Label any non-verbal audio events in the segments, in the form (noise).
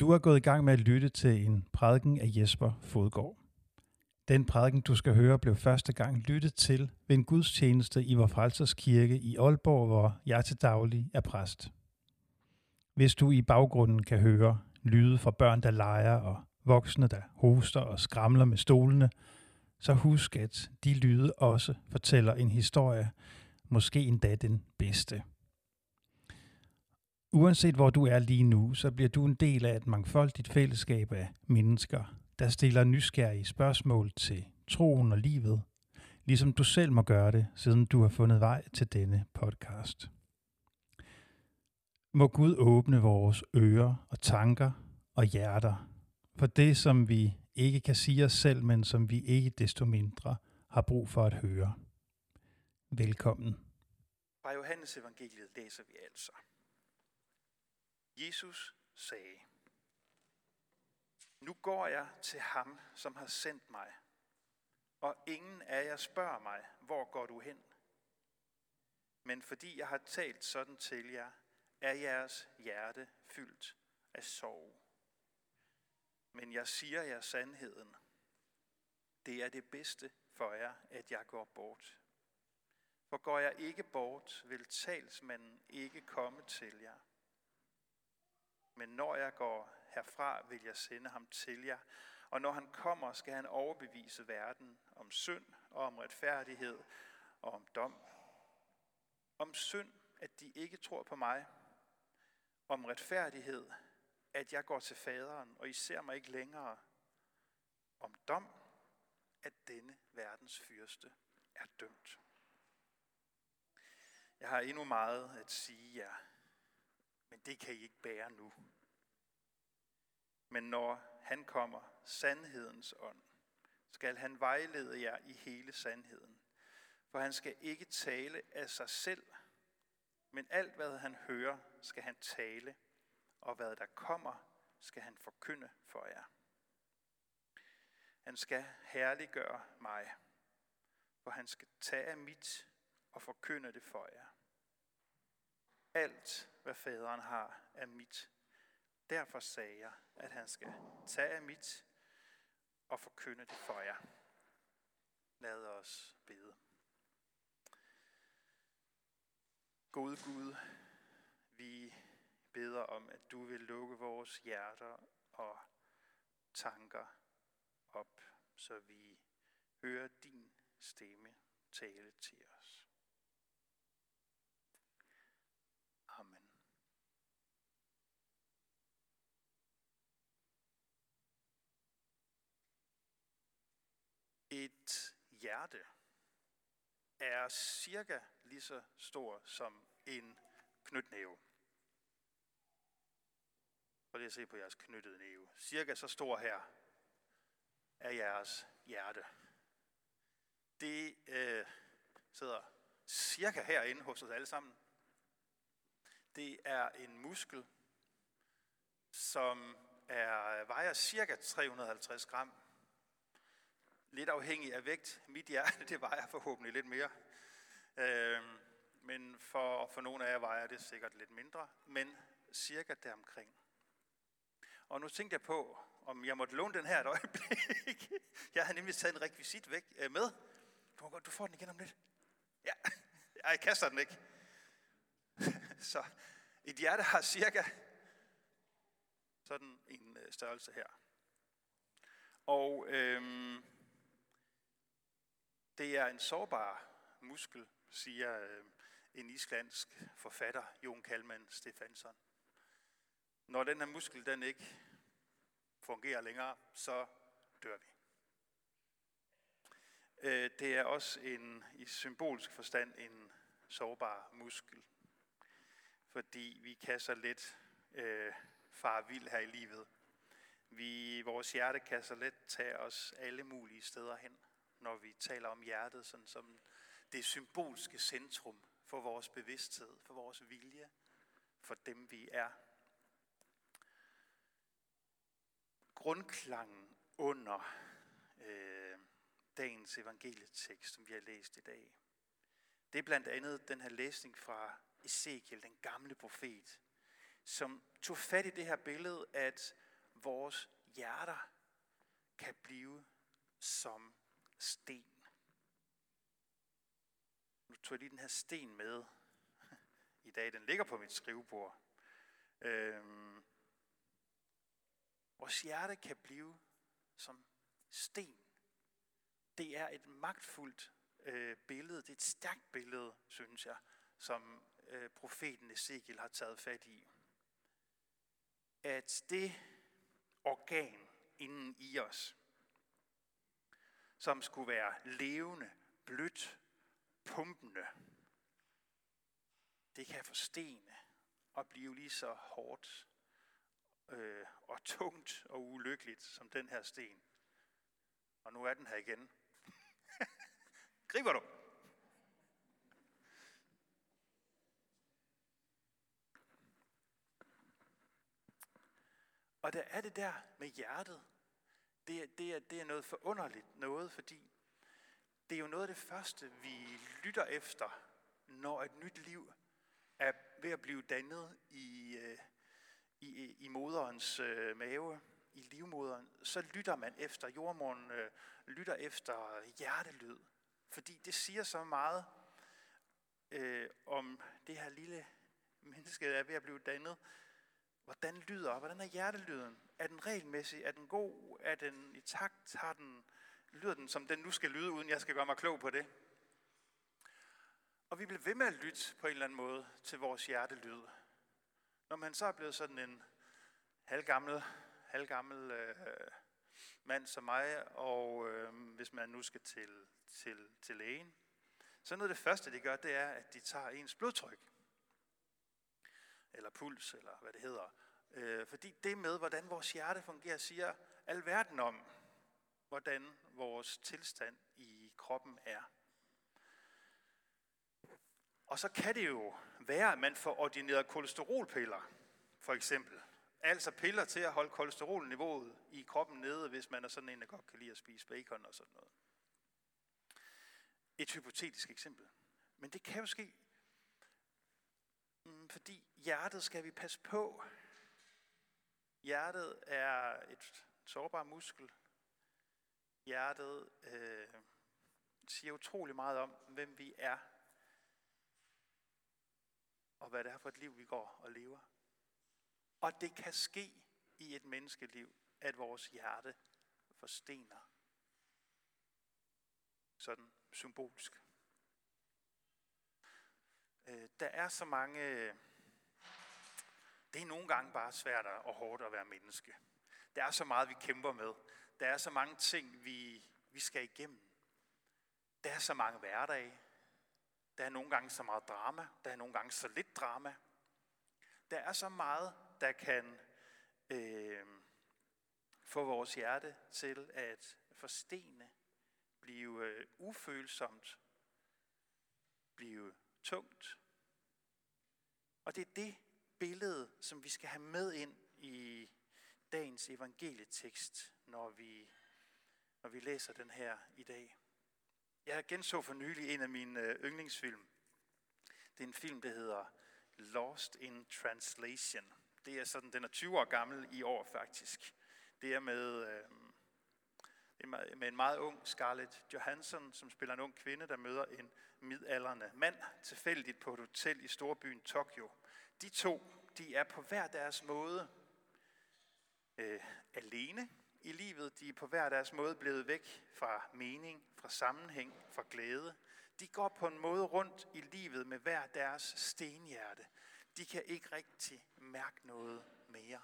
Du er gået i gang med at lytte til en prædiken af Jesper Fodgård. Den prædiken, du skal høre, blev første gang lyttet til ved en gudstjeneste i Vor Frelsers Kirke i Aalborg, hvor jeg til daglig er præst. Hvis du i baggrunden kan høre lyde fra børn, der leger, og voksne, der hoster og skramler med stolene, så husk, at de lyde også fortæller en historie, måske endda den bedste. Uanset hvor du er lige nu, så bliver du en del af et mangfoldigt fællesskab af mennesker, der stiller nysgerrige spørgsmål til troen og livet, ligesom du selv må gøre det, siden du har fundet vej til denne podcast. Må Gud åbne vores ører og tanker og hjerter for det, som vi ikke kan sige os selv, men som vi ikke desto mindre har brug for at høre. Velkommen. Fra Johannes evangeliet læser vi altså. Jesus sagde, Nu går jeg til ham, som har sendt mig, og ingen af jer spørger mig, hvor går du hen? Men fordi jeg har talt sådan til jer, er jeres hjerte fyldt af sorg. Men jeg siger jer sandheden. Det er det bedste for jer, at jeg går bort. For går jeg ikke bort, vil talsmanden ikke komme til jer. Men når jeg går herfra, vil jeg sende ham til jer. Og når han kommer, skal han overbevise verden om synd og om retfærdighed og om dom. Om synd, at de ikke tror på mig. Om retfærdighed, at jeg går til faderen, og I ser mig ikke længere. Om dom, at denne verdens fyrste er dømt. Jeg har endnu meget at sige jer, men det kan I ikke bære nu. Men når han kommer, sandhedens ånd, skal han vejlede jer i hele sandheden. For han skal ikke tale af sig selv, men alt hvad han hører, skal han tale, og hvad der kommer, skal han forkynde for jer. Han skal herliggøre mig, for han skal tage af mit og forkynde det for jer. Alt, hvad faderen har, af mit. Derfor sagde jeg, at han skal tage af mit og forkynde det for jer. Lad os bede. Gode Gud, vi beder om, at du vil lukke vores hjerter og tanker op, så vi hører din stemme tale til os. Et hjerte er cirka lige så stor som en knytnæve. Prøv lige at se på jeres knyttede næve. Cirka så stor her er jeres hjerte. Det øh, sidder cirka herinde hos os alle sammen. Det er en muskel, som er, vejer cirka 350 gram. Lidt afhængig af vægt. Mit hjerte, (laughs) det vejer forhåbentlig lidt mere. Øh, men for, for nogle af jer vejer det sikkert lidt mindre. Men cirka deromkring. Og nu tænkte jeg på, om jeg måtte låne den her et øjeblik. (laughs) Jeg havde nemlig taget en rekvisit væk øh, med. Du, må godt, du får den igen om lidt. Ja, (laughs) jeg kaster den ikke. Så et hjerte har cirka sådan en øh, størrelse her. Og øhm, det er en sårbar muskel, siger øh, en islandsk forfatter, Jon Kalman Stefansson. Når den her muskel den ikke fungerer længere, så dør vi. Øh, det er også en, i symbolsk forstand en sårbar muskel, fordi vi kan så let øh, fare vild her i livet. Vi, vores hjerte kan så let tage os alle mulige steder hen, når vi taler om hjertet sådan som det symbolske centrum for vores bevidsthed, for vores vilje, for dem vi er. grundklangen under øh, dagens evangelietekst, som vi har læst i dag. Det er blandt andet den her læsning fra Ezekiel, den gamle profet, som tog fat i det her billede, at vores hjerter kan blive som sten. Nu tog jeg lige den her sten med (laughs) i dag. Den ligger på mit skrivebord. Øhm, vores hjerte kan blive som sten. Det er et magtfuldt øh, billede, det er et stærkt billede, synes jeg, som øh, profeten Ezekiel har taget fat i. At det organ inden i os, som skulle være levende, blødt, pumpende, det kan forstene og blive lige så hårdt øh, og tungt og ulykkeligt som den her sten. Og nu er den her igen. (laughs) Griber du? Og der er det der med hjertet. Det er, det, er, det er noget forunderligt noget, fordi det er jo noget af det første, vi lytter efter, når et nyt liv er ved at blive dannet i, øh, i, i moderens øh, mave, i livmoderen, så lytter man efter, jordmoren øh, lytter efter hjertelyd. Fordi det siger så meget øh, om det her lille menneske, der er ved at blive dannet. Hvordan lyder, hvordan er hjertelyden? Er den regelmæssig? Er den god? Er den i takt? Har den, lyder den, som den nu skal lyde, uden jeg skal gøre mig klog på det? Og vi bliver ved med at lytte på en eller anden måde til vores hjertelyd. Når man så er blevet sådan en halvgammel, halvgammel øh, mand som mig, og øh, hvis man nu skal til, til, til lægen, så noget af det første, de gør, det er, at de tager ens blodtryk. Eller puls, eller hvad det hedder. Øh, fordi det med, hvordan vores hjerte fungerer, siger alverden om, hvordan vores tilstand i kroppen er. Og så kan det jo være, at man får ordineret kolesterolpiller, for eksempel. Altså piller til at holde kolesterolniveauet i kroppen nede, hvis man er sådan en, der godt kan lide at spise bacon og sådan noget. Et hypotetisk eksempel. Men det kan jo ske, Mm, fordi hjertet skal vi passe på. Hjertet er et sårbar muskel. Hjertet øh, siger utrolig meget om, hvem vi er og hvad det er for et liv, vi går og lever. Og det kan ske i et menneskeliv, at vores hjerte forstener. Sådan symbolsk. Øh, der er så mange... Det er nogle gange bare svært og hårdt at være menneske. Der er så meget, vi kæmper med. Der er så mange ting, vi, vi skal igennem. Der er så mange hverdage. Der er nogle gange så meget drama, der er nogle gange så lidt drama. Der er så meget, der kan øh, få vores hjerte til at forstene, blive øh, ufølsomt, blive tungt. Og det er det billede, som vi skal have med ind i dagens evangelietekst, når vi, når vi læser den her i dag. Jeg genså for nylig en af mine øh, yndlingsfilm. Det er en film, der hedder Lost in Translation. Det er sådan, den er 20 år gammel i år faktisk. Det er med, øh, med en meget ung Scarlett Johansson, som spiller en ung kvinde, der møder en midaldrende mand tilfældigt på et hotel i storbyen Tokyo. De to, de er på hver deres måde øh, alene i livet. De er på hver deres måde blevet væk fra mening, fra sammenhæng, fra glæde. De går på en måde rundt i livet med hver deres stenhjerte. De kan ikke rigtig mærke noget mere.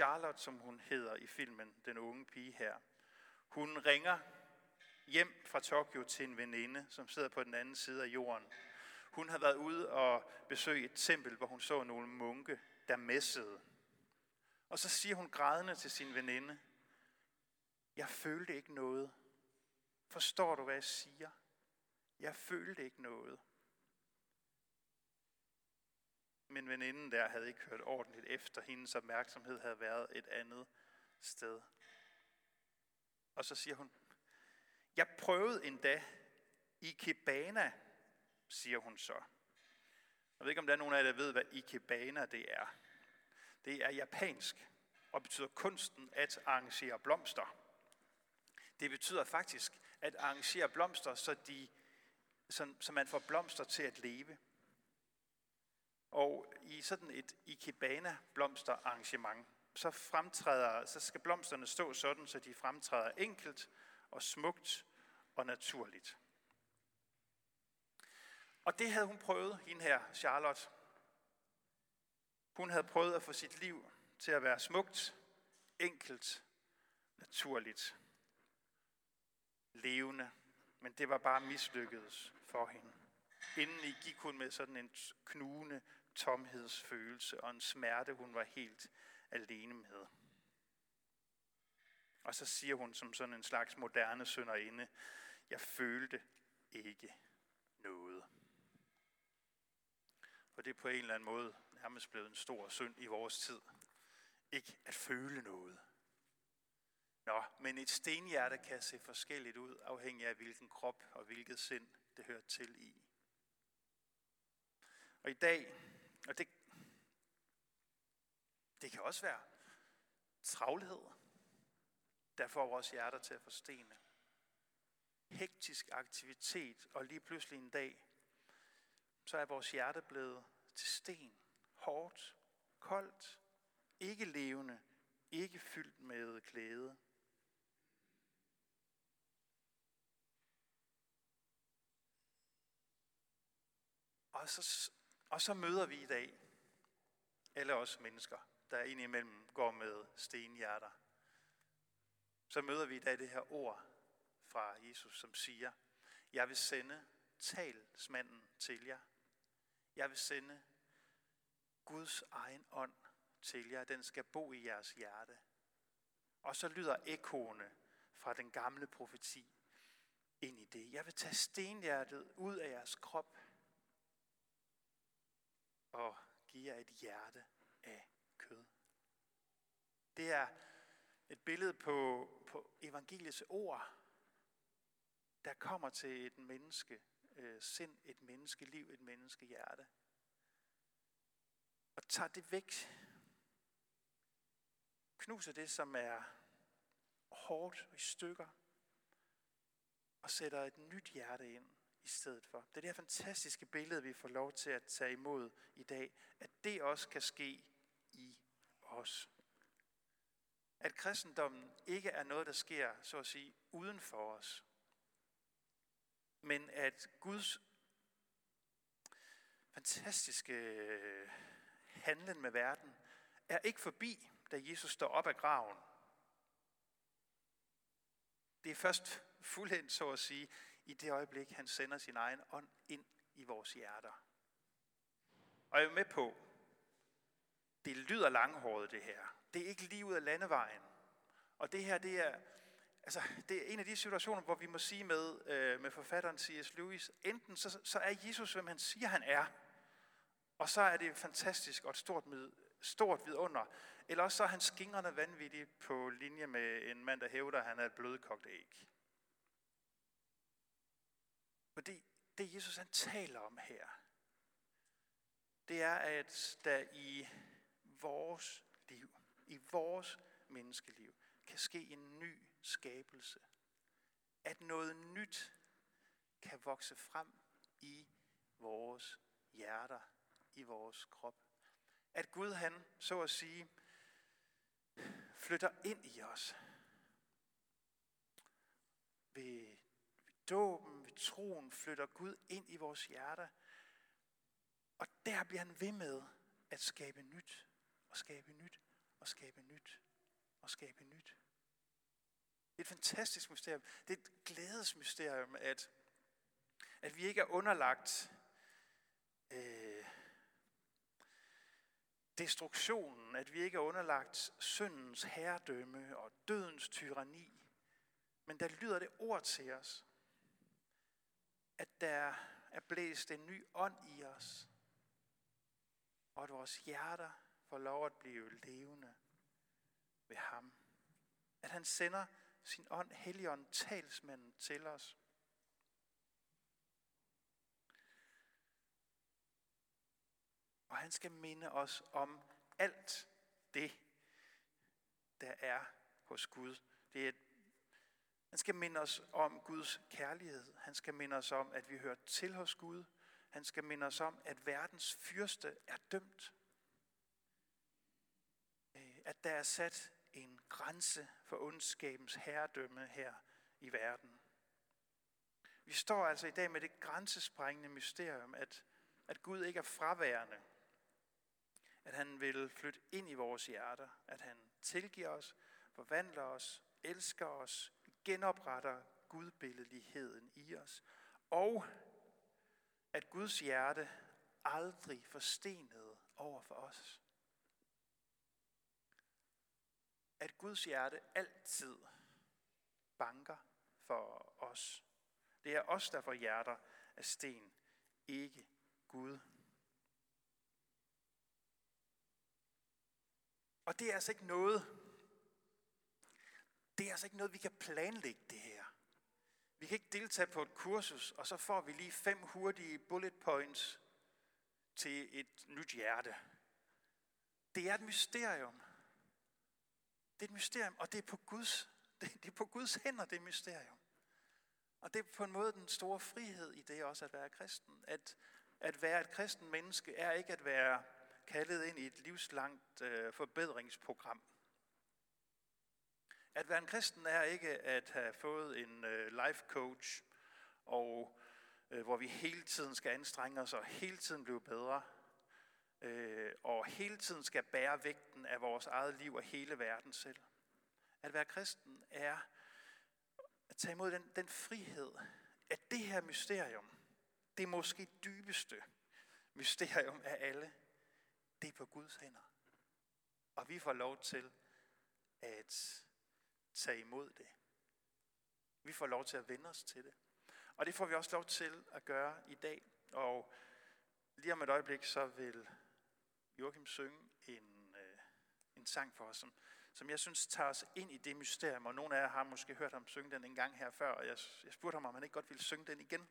Charlotte, som hun hedder i filmen, den unge pige her, hun ringer hjem fra Tokyo til en veninde, som sidder på den anden side af jorden. Hun har været ude og besøge et tempel, hvor hun så nogle munke, der messede. Og så siger hun grædende til sin veninde, jeg følte ikke noget. Forstår du, hvad jeg siger? Jeg følte ikke noget. Men veninden der havde ikke hørt ordentligt efter. Hendes opmærksomhed havde været et andet sted. Og så siger hun, jeg prøvede endda i Kibana, siger hun så. Jeg ved ikke, om der er nogen af jer, der ved, hvad ikebana det er. Det er japansk og betyder kunsten at arrangere blomster. Det betyder faktisk at arrangere blomster, så, de, så, så man får blomster til at leve. Og i sådan et ikebana blomsterarrangement, så, fremtræder, så skal blomsterne stå sådan, så de fremtræder enkelt og smukt og naturligt. Og det havde hun prøvet, hende her, Charlotte. Hun havde prøvet at få sit liv til at være smukt, enkelt, naturligt, levende. Men det var bare mislykkedes for hende. Inden i gik hun med sådan en knugende tomhedsfølelse og en smerte, hun var helt alene med. Og så siger hun som sådan en slags moderne sønderinde, jeg følte ikke noget. Og det er på en eller anden måde nærmest blevet en stor synd i vores tid. Ikke at føle noget. Nå, men et stenhjerte kan se forskelligt ud, afhængig af hvilken krop og hvilket sind det hører til i. Og i dag, og det, det kan også være travlhed, der får vores hjerter til at forstene. Hektisk aktivitet, og lige pludselig en dag, så er vores hjerte blevet til sten, hårdt, koldt, ikke levende, ikke fyldt med glæde. Og så, og så møder vi i dag alle os mennesker, der indimellem går med stenhjerter. Så møder vi i dag det her ord fra Jesus, som siger, jeg vil sende talsmanden til jer. Jeg vil sende Guds egen ånd til jer. Den skal bo i jeres hjerte. Og så lyder ekkoene fra den gamle profeti ind i det. Jeg vil tage stenhjertet ud af jeres krop og give jer et hjerte af kød. Det er et billede på, på evangeliets ord, der kommer til et menneske øh, sind, et menneskeliv, et menneskehjerte. Og tager det væk. Knuser det, som er hårdt i stykker. Og sætter et nyt hjerte ind i stedet for. Det er det her fantastiske billede, vi får lov til at tage imod i dag. At det også kan ske i os. At kristendommen ikke er noget, der sker, så at sige, uden for os, men at Guds fantastiske øh, handlen med verden er ikke forbi, da Jesus står op af graven. Det er først fuldendt, så at sige, i det øjeblik, han sender sin egen ånd ind i vores hjerter. Og jeg er med på, det lyder langhåret det her. Det er ikke lige ud af landevejen. Og det her, det er, altså, det er en af de situationer, hvor vi må sige med, øh, med forfatteren C.S. Lewis, enten så, så er Jesus, hvem han siger, han er, og så er det fantastisk og et stort, stort vidunder, eller også så er han skingrende vanvittig på linje med en mand, der hævder, at han er et blødkogt æg. Fordi det Jesus han taler om her, det er, at der i vores liv, i vores menneskeliv, kan ske en ny skabelse. At noget nyt kan vokse frem i vores hjerter, i vores krop. At Gud han, så at sige, flytter ind i os. Ved, ved dåben, ved troen, flytter Gud ind i vores hjerter. Og der bliver han ved med at skabe nyt, og skabe nyt, og skabe nyt, og skabe nyt. Det er et fantastisk mysterium. Det er et glædesmysterium, at, at vi ikke er underlagt øh, destruktionen, at vi ikke er underlagt syndens herredømme og dødens tyranni. Men der lyder det ord til os, at der er blæst en ny ånd i os, og at vores hjerter får lov at blive levende ved ham. At han sender sin ånd, Helligånd, talsmanden til os. Og han skal minde os om alt det, der er hos Gud. Det er, han skal minde os om Guds kærlighed. Han skal minde os om, at vi hører til hos Gud. Han skal minde os om, at verdens fyrste er dømt. Øh, at der er sat en grænse for ondskabens herredømme her i verden. Vi står altså i dag med det grænsesprængende mysterium, at, at Gud ikke er fraværende. At han vil flytte ind i vores hjerter. At han tilgiver os, forvandler os, elsker os, genopretter gudbilledligheden i os. Og at Guds hjerte aldrig forstenede over for os. At Guds hjerte altid banker for os. Det er os, der får hjerter af sten, ikke Gud. Og det er altså ikke noget, er altså ikke noget, vi kan planlægge det her. Vi kan ikke deltage på et kursus, og så får vi lige fem hurtige bullet points til et nyt hjerte. Det er et mysterium. Det er et mysterium, og det er på Guds, (laughs) det, er på Guds hænder, det er mysterium. Og det er på en måde den store frihed i det også at være kristen. At, at være et kristen menneske er ikke at være kaldet ind i et livslangt øh, forbedringsprogram. At være en kristen er ikke at have fået en øh, life coach, og øh, hvor vi hele tiden skal anstrenge os og hele tiden blive bedre, øh, og hele tiden skal bære vægten af vores eget liv og hele verden selv. At være kristen er at tage imod den, den frihed, at det her mysterium, det måske dybeste mysterium af alle, det er på Guds hænder. Og vi får lov til at tage imod det. Vi får lov til at vende os til det. Og det får vi også lov til at gøre i dag. Og lige om et øjeblik, så vil Joachim synge en, øh, en sang for os, som, som jeg synes tager os ind i det mysterium. Og nogle af jer har måske hørt ham synge den en gang her før, og jeg, jeg spurgte ham, om han ikke godt ville synge den igen.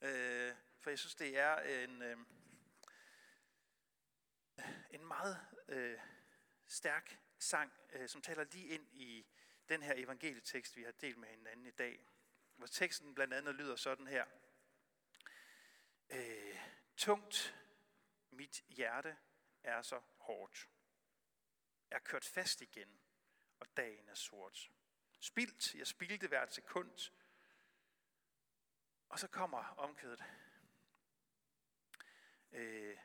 Øh, for jeg synes, det er en, øh, en meget øh, stærk sang, øh, som taler lige ind i den her evangelietekst, vi har delt med hinanden i dag. Hvor teksten blandt andet lyder sådan her. Øh, tungt mit hjerte er så hårdt. Jeg er kørt fast igen, og dagen er sort. Spildt, jeg spildte hvert sekund. Og så kommer omkvædet. Øh,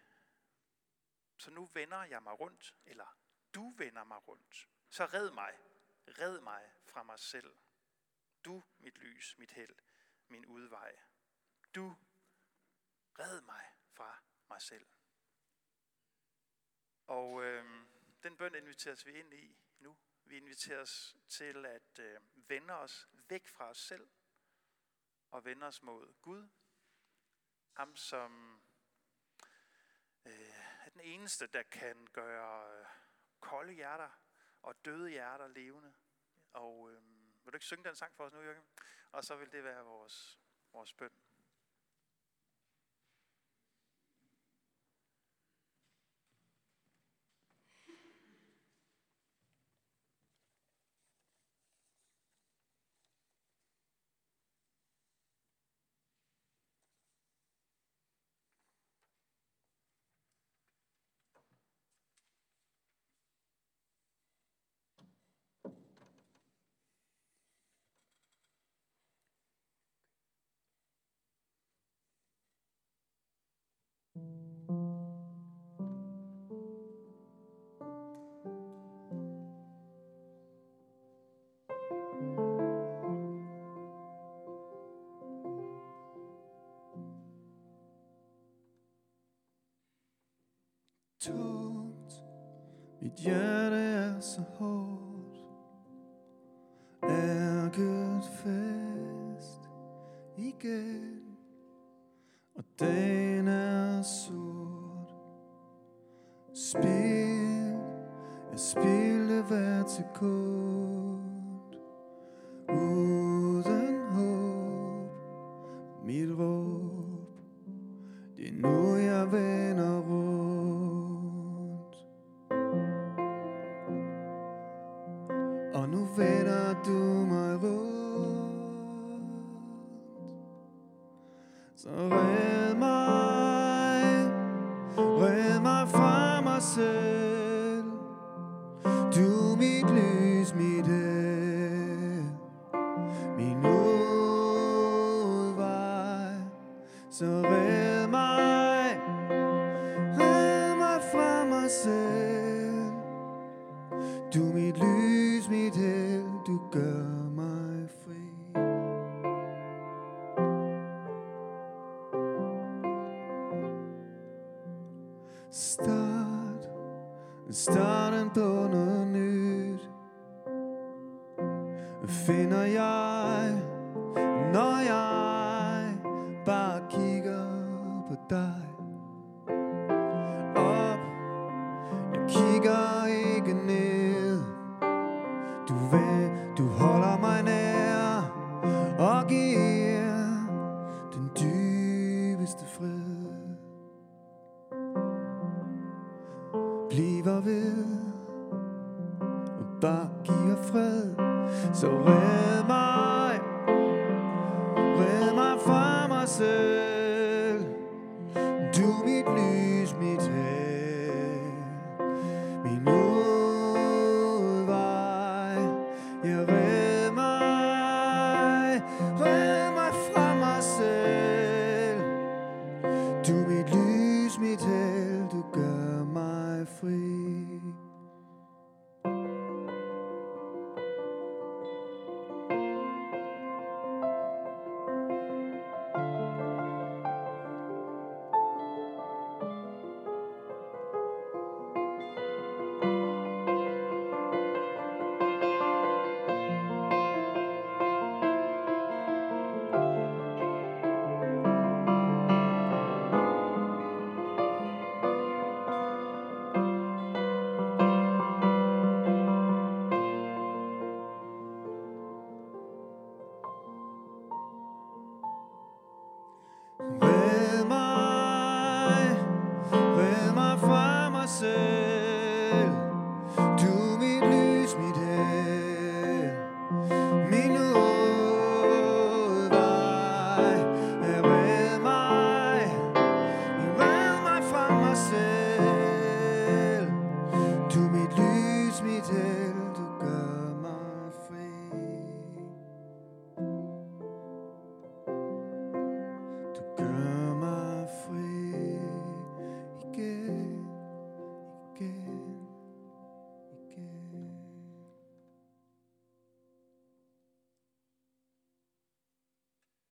så nu vender jeg mig rundt, eller du vender mig rundt, så red mig, red mig fra mig selv. Du, mit lys, mit held, min udvej. Du, red mig fra mig selv. Og øh, den bøn inviteres vi ind i nu. Vi inviteres til at øh, vende os væk fra os selv og vende os mod Gud. Ham, som øh, er den eneste, der kan gøre øh, kolde hjerter og døde hjerter levende. Og øh, vil du ikke synge den sang for os nu, Jørgen? Og så vil det være vores, vores bøn. Tungt. Mit hjerte er så hårdt. Ærket fast igen? Og dagen er sort. Spil Jeg spildte hver sekund. nossas agony. Mit held, du gør mig fri.